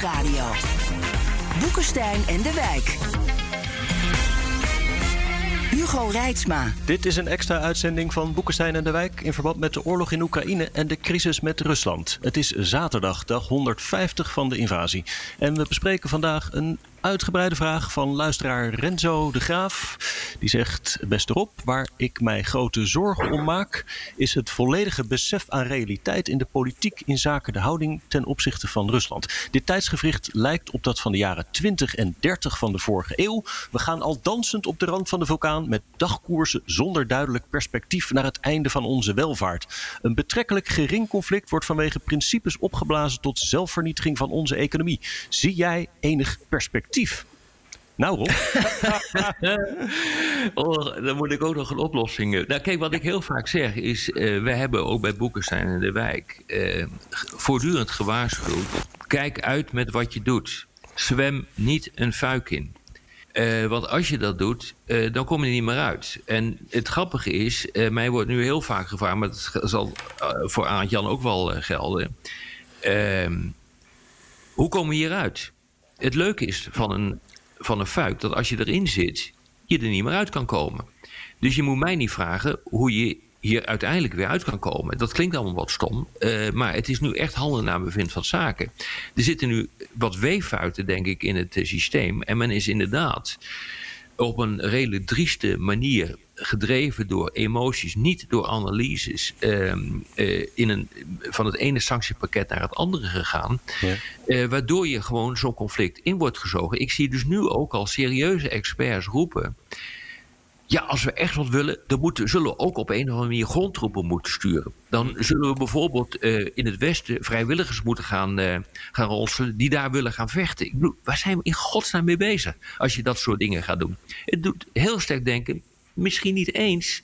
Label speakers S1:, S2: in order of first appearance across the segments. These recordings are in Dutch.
S1: Nieuwsradio. Boekenstein en de Wijk. Hugo Reitsma.
S2: Dit is een extra uitzending van Boekenstein en de Wijk in verband met de oorlog in Oekraïne en de crisis met Rusland. Het is zaterdag, dag 150 van de invasie. En we bespreken vandaag een uitgebreide vraag van luisteraar Renzo de Graaf. Die zegt, beste Rob, waar ik mij grote zorgen om maak... is het volledige besef aan realiteit in de politiek... in zaken de houding ten opzichte van Rusland. Dit tijdsgevricht lijkt op dat van de jaren 20 en 30 van de vorige eeuw. We gaan al dansend op de rand van de vulkaan... met dagkoersen zonder duidelijk perspectief... naar het einde van onze welvaart. Een betrekkelijk gering conflict wordt vanwege principes opgeblazen... tot zelfvernietiging van onze economie. Zie jij enig perspectief? Nou Rob.
S3: oh, dan moet ik ook nog een oplossing. eh. Nou kijk, wat ik heel vaak zeg is... eh wij hebben ook bij Boekenstein in de Wijk... eh, voortdurend gewaarschuwd... kijk uit met wat je doet. Zwem niet een fuik in. Want als je dat doet, dan kom je niet meer uit. En het grappige is, mij wordt nu heel vaak gevraagd... maar dat zal voor Aart Jan ook wel gelden... Ehm, hoe komen we hieruit? Het leuke is van een, van een fuik dat als je erin zit, je er niet meer uit kan komen. Dus je moet mij niet vragen hoe je hier uiteindelijk weer uit kan komen. Dat klinkt allemaal wat stom, eh, maar het is nu echt handen naar bevind van zaken. Er zitten nu wat weeffuiten, denk ik, in het eh, systeem. En men is inderdaad op een redelijk drieste manier gedreven door emoties, niet door analyses, ehm, eh, in een, van het ene sanctiepakket naar het andere gegaan.
S2: Ja.
S3: Eh, waardoor je gewoon zo'n conflict in wordt gezogen. Ik zie dus nu ook al serieuze experts roepen. Ja, als we echt wat willen, dan moeten, zullen we ook op een of andere manier grondtroepen moeten sturen. Dan zullen we bijvoorbeeld eh, in het Westen vrijwilligers moeten gaan, eh, gaan ronselen die daar willen gaan vechten. Ik bedoel, waar zijn we in godsnaam mee bezig als je dat soort dingen gaat doen? Het doet heel sterk denken, misschien niet eens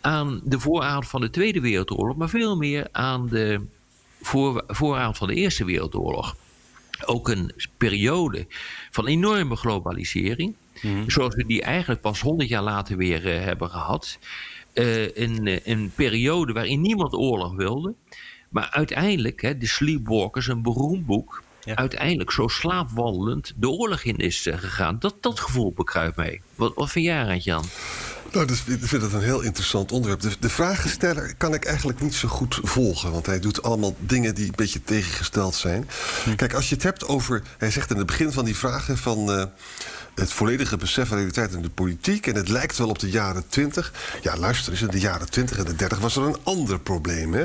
S3: aan de vooravond van de Tweede Wereldoorlog, maar veel meer aan de voor, vooravond van de Eerste Wereldoorlog. Ook een periode van enorme globalisering. Zoals we die eigenlijk pas 100 jaar later weer eh, hebben gehad. Eh, een, eh, een periode waarin niemand oorlog wilde. Maar uiteindelijk, hè, de Sleepwalkers, een beroemd boek.
S2: Ja.
S3: Uiteindelijk zo slaapwandelend de oorlog in is eh, gegaan. Dat, dat gevoel bekruipt mee. Wat, wat vind jij, Jan?
S4: Nou, dus, ik vind het een heel interessant onderwerp. De, de vragensteller kan ik eigenlijk niet zo goed volgen. Want hij doet allemaal dingen die een beetje tegengesteld zijn. Kijk, als je het hebt over... Hij zegt in het begin van die vragen van... eh, het volledige besef van realiteit in de politiek. En het lijkt wel op de jaren 20. Ja, luister eens, in de jaren 20 en de 30 was er een ander probleem. Hè?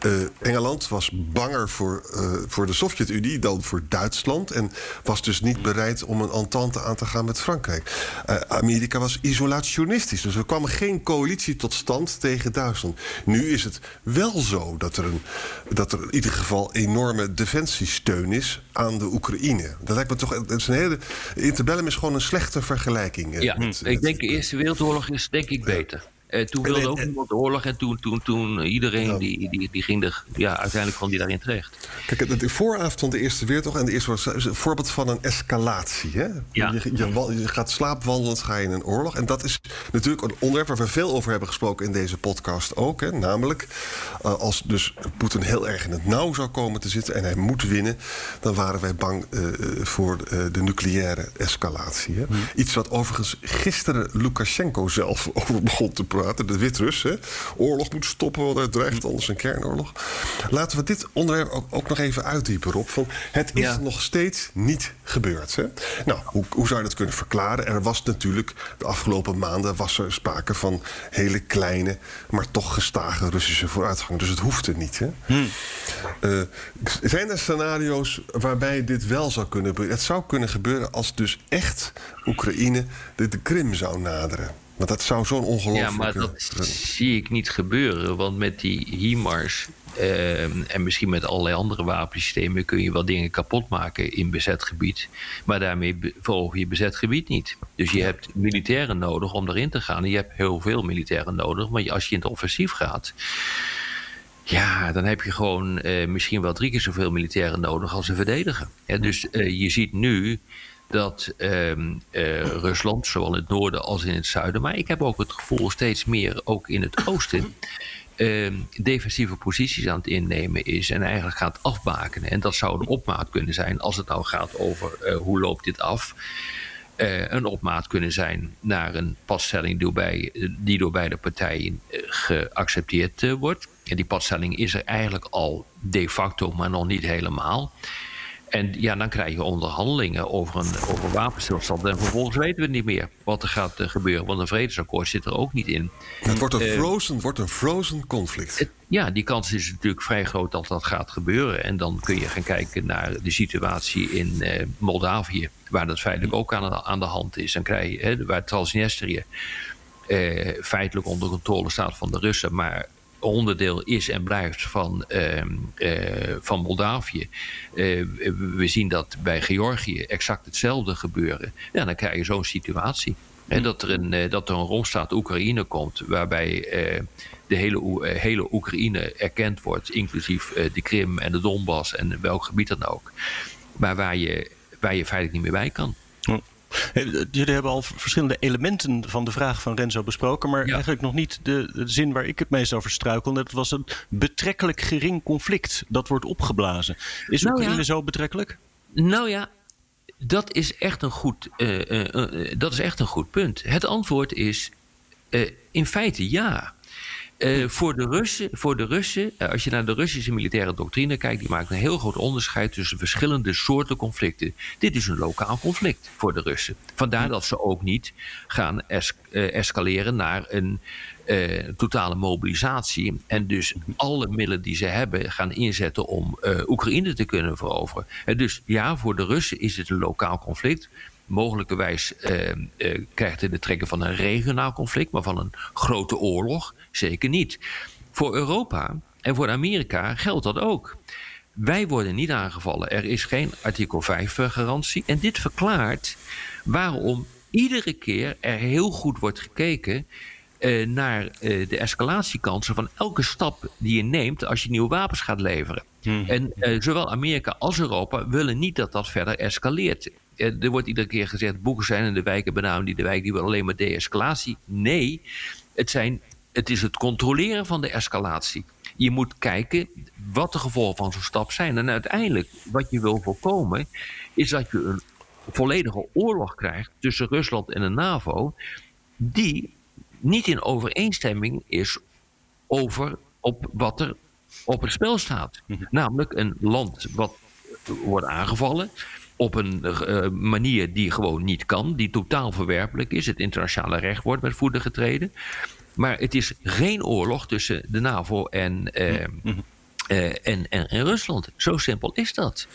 S4: Eh, Engeland was banger voor, eh, voor de Sovjet-Unie dan voor Duitsland. En was dus niet bereid om een entente aan te gaan met Frankrijk. Eh, Amerika was isolationistisch. Dus er kwam geen coalitie tot stand tegen Duitsland. Nu is het wel zo dat er, een, dat er in ieder geval enorme defensiesteun is aan de Oekraïne. Dat lijkt me toch. Het is een hele. Interbellum is gewoon een slechte vergelijking. eh,
S3: Ja,
S4: met-
S3: ik
S4: met-
S3: denk de Eerste Wereldoorlog is denk ik beter. Eh, toen
S4: En-
S3: wilde
S4: en-
S3: ook niemand oorlog en toen, toen, toen iedereen
S4: Ja.
S3: die, die, die ging er, ja, uiteindelijk kwam die daarin terecht.
S4: Kijk, de- vooravond van de Eerste Wereldoorlog en de Eerste is een voorbeeld van een escalatie. Hè?
S3: Ja.
S4: Je, je, wa- je gaat slaapwandelend, ga je in een oorlog. En dat is natuurlijk een onderwerp waar we veel over hebben gesproken in deze podcast ook. Hè? Namelijk, eh, als dus Poetin heel erg in het nauw zou komen te zitten en hij moet winnen, dan waren wij bang eh, voor de nucleaire escalatie. Hè? Iets wat overigens gisteren Lukashenko zelf over begon te praten, de Wit-Rus. hè. Oorlog moet stoppen, want er dreigt anders een kernoorlog. Laten we dit onderwerp ook, ook nog even uitdiepen, Rob. Van, het is
S3: Ja.
S4: nog steeds niet gebeurd. Hè? Nou, hoe, hoe zou je dat kunnen verklaren? Er was natuurlijk de afgelopen maanden was er sprake van hele kleine, maar toch gestage Russische vooruitgang. Dus het hoefde niet. Hè? Eh, zijn er scenario's waarbij dit wel zou kunnen gebeuren? Het zou kunnen gebeuren als dus echt Oekraïne de, de Krim zou naderen. Want dat zou zo'n ongelooflijk...
S3: Ja, maar dat zie ik niet gebeuren. Want met die HIMARS Ehm, en misschien met allerlei andere wapensystemen kun je wel dingen kapot maken in bezet gebied. Maar daarmee verhoog je bezet gebied niet. Dus je hebt militairen nodig om erin te gaan. En je hebt heel veel militairen nodig. Maar als je in het offensief gaat. Ja, dan heb je gewoon uh, misschien wel drie keer zoveel militairen nodig als ze verdedigen. Ja, dus uh, je ziet nu dat uh, uh, Rusland, zowel in het noorden als in het zuiden, maar ik heb ook het gevoel steeds meer ook in het oosten, uh, defensieve posities aan het innemen is en eigenlijk gaat afbakenen. En dat zou een opmaat kunnen zijn als het nou gaat over uh, hoe loopt dit af. Uh, een opmaat kunnen zijn naar een padstelling die, die door beide partijen geaccepteerd wordt. En die padstelling is er eigenlijk al de facto, maar nog niet helemaal. En ja, dan krijg je onderhandelingen over een over wapenstilstand. En vervolgens weten we niet meer wat er gaat uh, gebeuren. Want een vredesakkoord zit er ook niet in.
S4: Het wordt een uh, frozen, wordt een frozen conflict.
S3: Het, ja, die kans is natuurlijk vrij groot dat dat gaat gebeuren. En dan kun je gaan kijken naar de situatie in uh, Moldavië. Waar dat feitelijk ook aan, aan de hand is. Dan krijg je, hè, waar Transnistrië feitelijk onder controle staat van de Russen. Maar onderdeel is en blijft van, uh, uh, van Moldavië. Uh, we zien dat bij Georgië exact hetzelfde gebeuren. Ja, dan krijg je zo'n situatie. En dat er een, dat er een romstaat Oekraïne komt, waarbij de hele, hele Oekraïne erkend wordt, inclusief de Krim en de Donbass en welk gebied dan ook. Maar waar je, waar je feitelijk niet meer bij kan.
S2: Hm. Jullie hebben al verschillende elementen van de vraag van Renzo besproken, maar ja. eigenlijk nog niet de, de, zin waar ik het meest over struikel. Dat was een betrekkelijk gering conflict dat wordt opgeblazen. Is nou Oekraïne ja. zo betrekkelijk?
S3: Nou ja, dat is echt een goed, uh, uh, uh, dat is echt een goed punt. Het antwoord is in feite ja. Uh, voor, de Russen, voor de Russen, uh, als je naar de Russische militaire doctrine kijkt, die maakt een heel groot onderscheid tussen verschillende soorten conflicten. Dit is een lokaal conflict voor de Russen. Vandaar dat ze ook niet gaan es uh, escaleren naar een totale mobilisatie. En dus alle middelen die ze hebben gaan inzetten om Oekraïne te kunnen veroveren. dus ja, voor de Russen is het een lokaal conflict mogelijkerwijs uh, uh, krijgt het de trekken van een regionaal conflict, maar van een grote oorlog zeker niet. Voor Europa en voor Amerika geldt dat ook. Wij worden niet aangevallen. Er is geen artikel 5 garantie. En dit verklaart waarom iedere keer er heel goed wordt gekeken uh, naar uh, de escalatiekansen van elke stap die je neemt als je nieuwe wapens gaat leveren. Hmm. En uh, zowel Amerika als Europa willen niet dat dat verder escaleert. Er wordt iedere keer gezegd, boeken zijn in de wijken benamen die de wijk die wil alleen maar de-escalatie. Nee, het, zijn, het is het controleren van de escalatie. Je moet kijken wat de gevolgen van zo'n stap zijn. En uiteindelijk, wat je wil voorkomen, is dat je een volledige oorlog krijgt tussen Rusland en de NAVO, die niet in overeenstemming is over op wat er op het spel staat. Namelijk een land wat wordt aangevallen op een uh, manier die gewoon niet kan, die totaal verwerpelijk is. Het internationale recht wordt met voeten getreden. Maar het is geen oorlog tussen de NAVO en, uh, uh, en, en, en, Rusland. Zo simpel is dat.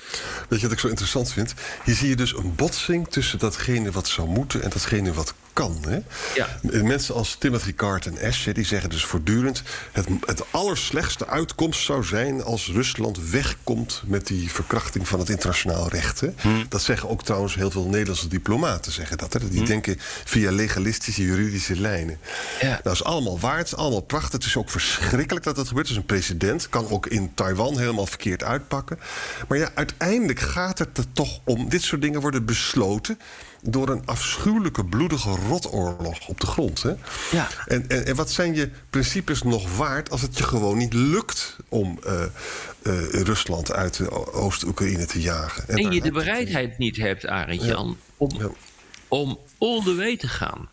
S4: Weet je wat ik zo interessant vind? Hier zie je dus een botsing tussen datgene wat zou moeten en datgene wat kan. Hè?
S3: Ja.
S4: Mensen als Timothy Cart en Ash, die zeggen dus voortdurend... Het, het allerslechtste uitkomst zou zijn als Rusland wegkomt... met die verkrachting van het internationaal recht. Hè? Hmm. Dat zeggen ook trouwens heel veel Nederlandse diplomaten. Zeggen dat, hè? Die hmm. denken via legalistische juridische lijnen.
S3: Ja.
S4: Nou, dat is allemaal waar, het is allemaal prachtig. Het is ook verschrikkelijk dat dat gebeurt. Het is een president, kan ook in Taiwan helemaal verkeerd uitpakken. Maar ja, uiteindelijk gaat het er toch om... dit soort dingen worden besloten door een afschuwelijke, bloedige rotoorlog op de grond. Hè?
S3: Ja.
S4: En, en, en, wat zijn je principes nog waard als het je gewoon niet lukt om uh, uh, Rusland uit Oost-Oekraïne te jagen?
S3: En, en je de bereidheid niet hebt, Arend Jan, ja. om, ja. om all the way te gaan.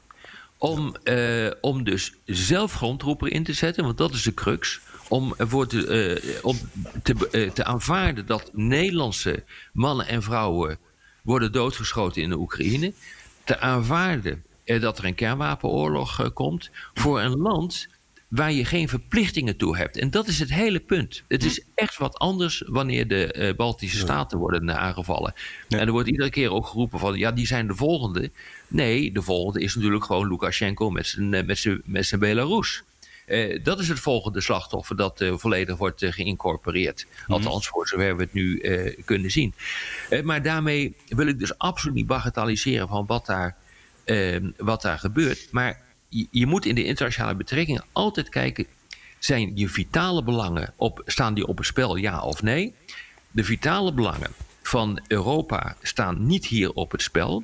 S3: Om, uh, om dus zelf grondtroepen in te zetten, want dat is de crux om, ervoor te, om te, te aanvaarden dat Nederlandse mannen en vrouwen worden doodgeschoten in de Oekraïne. Te aanvaarden dat er een kernwapenoorlog uh, komt voor een land waar je geen verplichtingen toe hebt. En dat is het hele punt. Het is echt wat anders wanneer de uh, Baltische Staten worden aangevallen. En er wordt iedere keer ook geroepen van, ja, die zijn de volgende. Nee, de volgende is natuurlijk gewoon Lukashenko met zijn, met zijn, met zijn Belarus. Uh, dat is het volgende slachtoffer dat uh, volledig wordt uh, geïncorporeerd. Mhm. Althans, voor zover we het nu kunnen zien. maar daarmee wil ik dus absoluut niet bagatelliseren van wat daar, ehm, wat daar gebeurt. Maar je, je, moet in de internationale betrekkingen altijd kijken: zijn je vitale belangen op, staan die op het spel, ja of nee? De vitale belangen van Europa staan niet hier op het spel,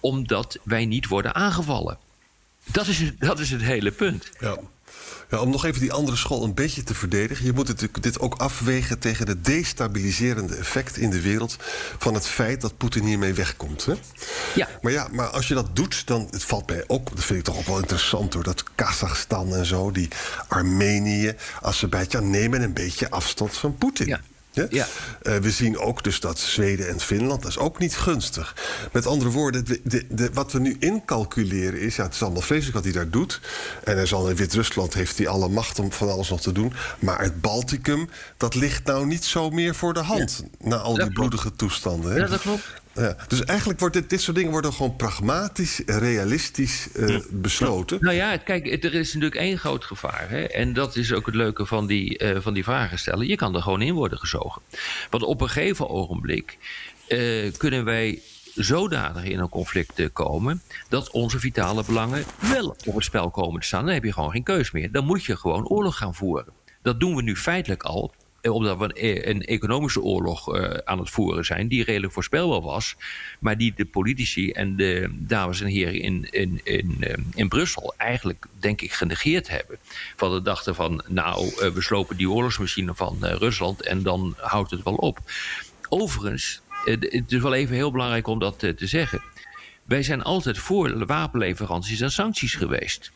S3: omdat wij niet worden aangevallen. Dat is, dat is het hele punt.
S4: Ja. Ja, om nog even die andere school een beetje te verdedigen. Je moet het, dit ook afwegen tegen het destabiliserende effect in de wereld. van het feit dat Poetin hiermee wegkomt. Hè?
S3: Ja.
S4: Maar ja, maar als je dat doet, dan. Het valt mij ook. Dat vind ik toch ook wel interessant hoor. Dat Kazachstan en zo, die Armenië, Azerbeidzjan nemen een beetje afstand van Poetin.
S3: Ja.
S4: Ja?
S3: Ja.
S4: Uh, we zien ook dus dat Zweden en Finland, dat is ook niet gunstig. Met andere woorden, de, de, de, wat we nu incalculeren is... ja, het is allemaal vreselijk wat hij daar doet. En er zal in Wit-Rusland heeft hij alle macht om van alles nog te doen. Maar het Balticum, dat ligt nou niet zo meer voor de hand... Ja. na al die bloedige toestanden. Hè?
S3: Ja, dat klopt.
S4: Ja, dus eigenlijk wordt dit, dit soort dingen worden gewoon pragmatisch, realistisch uh, besloten.
S3: Nou ja, kijk, er is natuurlijk één groot gevaar. Hè? En dat is ook het leuke van die, uh, van die vragen stellen. Je kan er gewoon in worden gezogen. Want op een gegeven ogenblik uh, kunnen wij zodanig in een conflict komen dat onze vitale belangen wel op het spel komen te staan. Dan heb je gewoon geen keus meer. Dan moet je gewoon oorlog gaan voeren. Dat doen we nu feitelijk al eh, omdat we een, een economische oorlog uh, aan het voeren zijn, die redelijk voorspelbaar was, maar die de politici en de dames en heren in, in, in, in Brussel eigenlijk, denk ik, genegeerd hebben. Van de dachten van, nou, we slopen die oorlogsmachine van Rusland en dan houdt het wel op. Overigens, het is wel even heel belangrijk om dat te zeggen. Wij zijn altijd voor wapenleveranties en sancties geweest.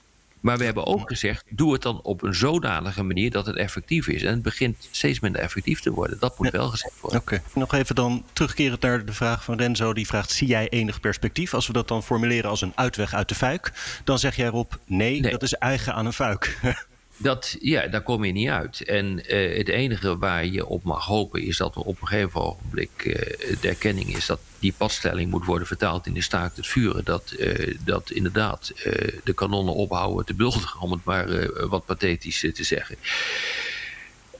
S3: Maar we hebben ook gezegd, doe het dan op een zodanige manier dat het effectief is. En het begint steeds minder effectief te worden. Dat moet ja. wel gezegd worden.
S2: Oké, okay. nog even dan terugkerend naar de vraag van Renzo. Die vraagt, zie jij enig perspectief? Als we dat dan formuleren als een uitweg uit de fuik. Dan zeg jij erop, nee, nee. dat is eigen aan een fuik.
S3: Dat, ja, daar kom je niet uit. En uh, het enige waar je op mag hopen is dat er op een gegeven ogenblik uh, de erkenning is dat die padstelling moet worden vertaald in de staakt het vuren. Dat, uh, dat inderdaad de kanonnen ophouden te buldigen, om het maar wat pathetisch te zeggen.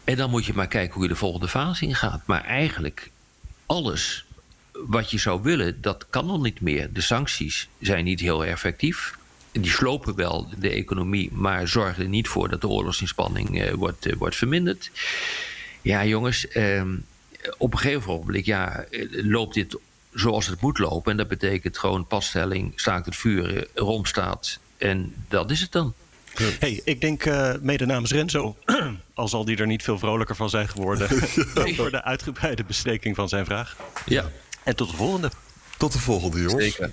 S3: En dan moet je maar kijken hoe je de volgende fase ingaat. Maar eigenlijk alles wat je zou willen, dat kan nog niet meer. De sancties zijn niet heel effectief die slopen wel de economie, maar zorgen er niet voor dat de oorlogsinspanning uh, wordt, uh, wordt verminderd. Ja, jongens, uh, op een gegeven moment ja, loopt dit zoals het moet lopen. En dat betekent gewoon passtelling, staakt het vuren, romstaat. En dat is het dan.
S2: Hey, ik denk uh, mede namens Renzo, al zal die er niet veel vrolijker van zijn geworden, voor de uitgebreide besteking van zijn vraag.
S3: Ja.
S2: En tot de volgende.
S4: Tot de volgende, jongens.
S3: Zeker.